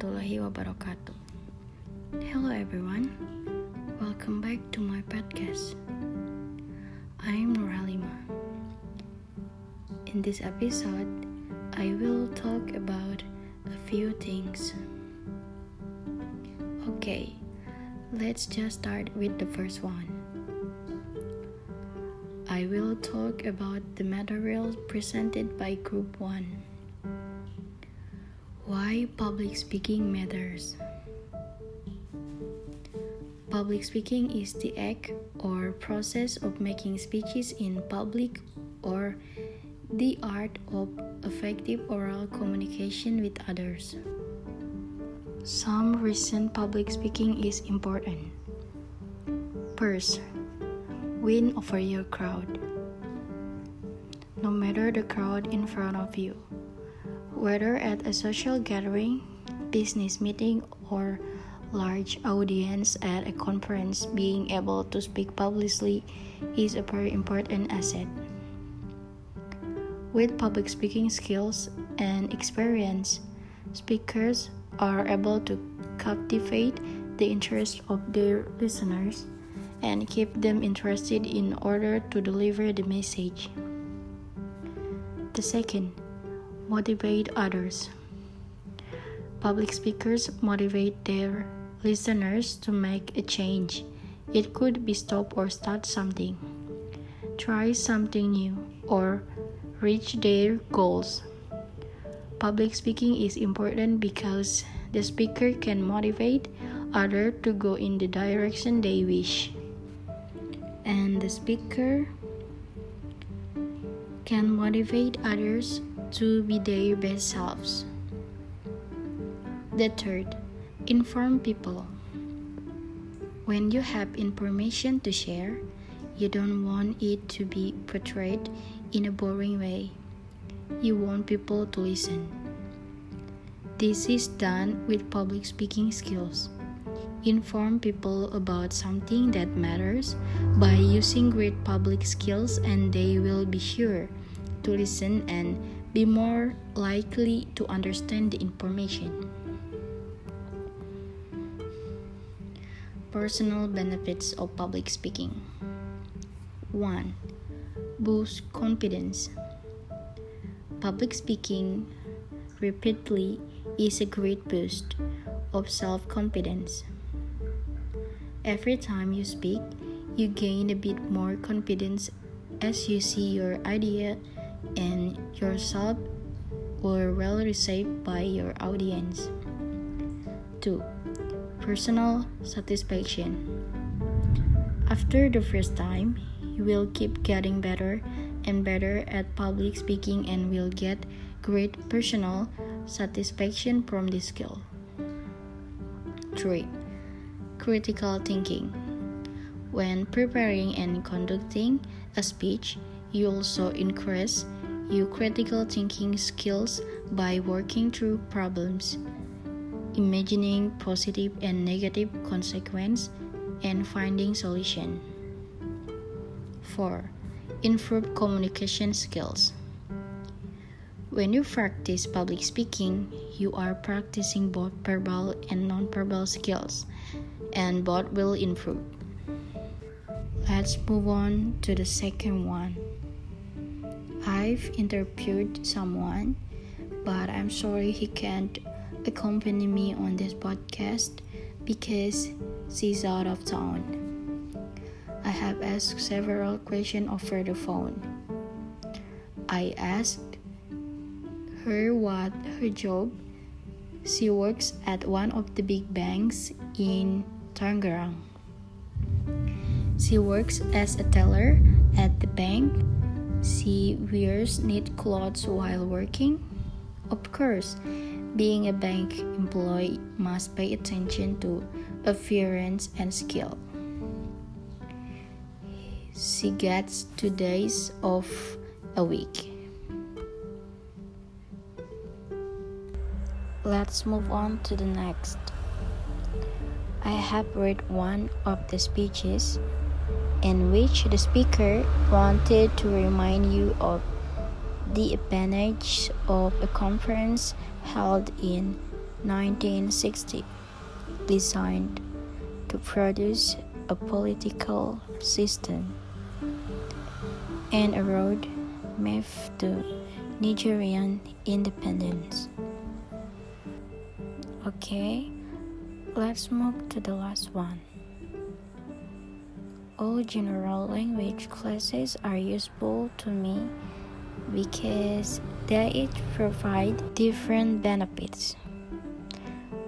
warahmatullahi wabarakatuh. Hello everyone, welcome back to my podcast. I'm Nurhalima. In this episode, I will talk about a few things. Okay, let's just start with the first one. I will talk about the material presented by Group 1. Why public speaking matters. Public speaking is the act or process of making speeches in public or the art of effective oral communication with others. Some reason public speaking is important. First, win over your crowd. No matter the crowd in front of you, whether at a social gathering, business meeting, or large audience at a conference, being able to speak publicly is a very important asset. With public speaking skills and experience, speakers are able to captivate the interest of their listeners and keep them interested in order to deliver the message. The second, motivate others. Public speakers motivate their listeners to make a change. It could be stop or start something, try something new, or reach their goals. Public speaking is important because the speaker can motivate others to go in the direction they wish. And the speaker can motivate others to be their best selves. The third, inform people. When you have information to share, you don't want it to be portrayed in a boring way. You want people to listen. This is done with public speaking skills. Inform people about something that matters by using great public skills, and they will be sure to listen and be more likely to understand the information. Personal benefits of public speaking 1. Boost confidence. Public speaking repeatedly is a great boost of self confidence. Every time you speak, you gain a bit more confidence as you see your idea and yourself were well received by your audience. 2. Personal satisfaction. After the first time, you will keep getting better and better at public speaking and will get great personal satisfaction from this skill. 3. Critical thinking. When preparing and conducting a speech, you also increase your critical thinking skills by working through problems, imagining positive and negative consequences, and finding solution. 4. Improve communication skills. When you practice public speaking, you are practicing both verbal and nonverbal skills, and both will improve. Let's move on to the second one. I've interviewed someone, but I'm sorry he can't accompany me on this podcast because she's out of town. I have asked several questions over the phone. I asked her what her job. She works at one of the big banks in Tangerang. She works as a teller at the bank she wears neat clothes while working. Of course, being a bank employee must pay attention to appearance and skill. She gets two days off a week. Let's move on to the next. I have read one of the speeches in which the speaker wanted to remind you of the advantage of a conference held in 1960, designed to produce a political system and a road map to Nigerian independence. Okay, let's move to the last one. All general language classes are useful to me because they provide different benefits.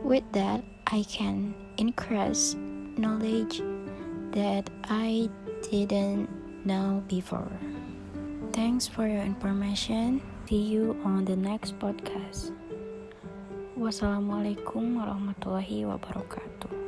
With that, I can increase knowledge that I didn't know before. Thanks for your information. See you on the next podcast. Wassalamualaikum warahmatullahi wabarakatuh.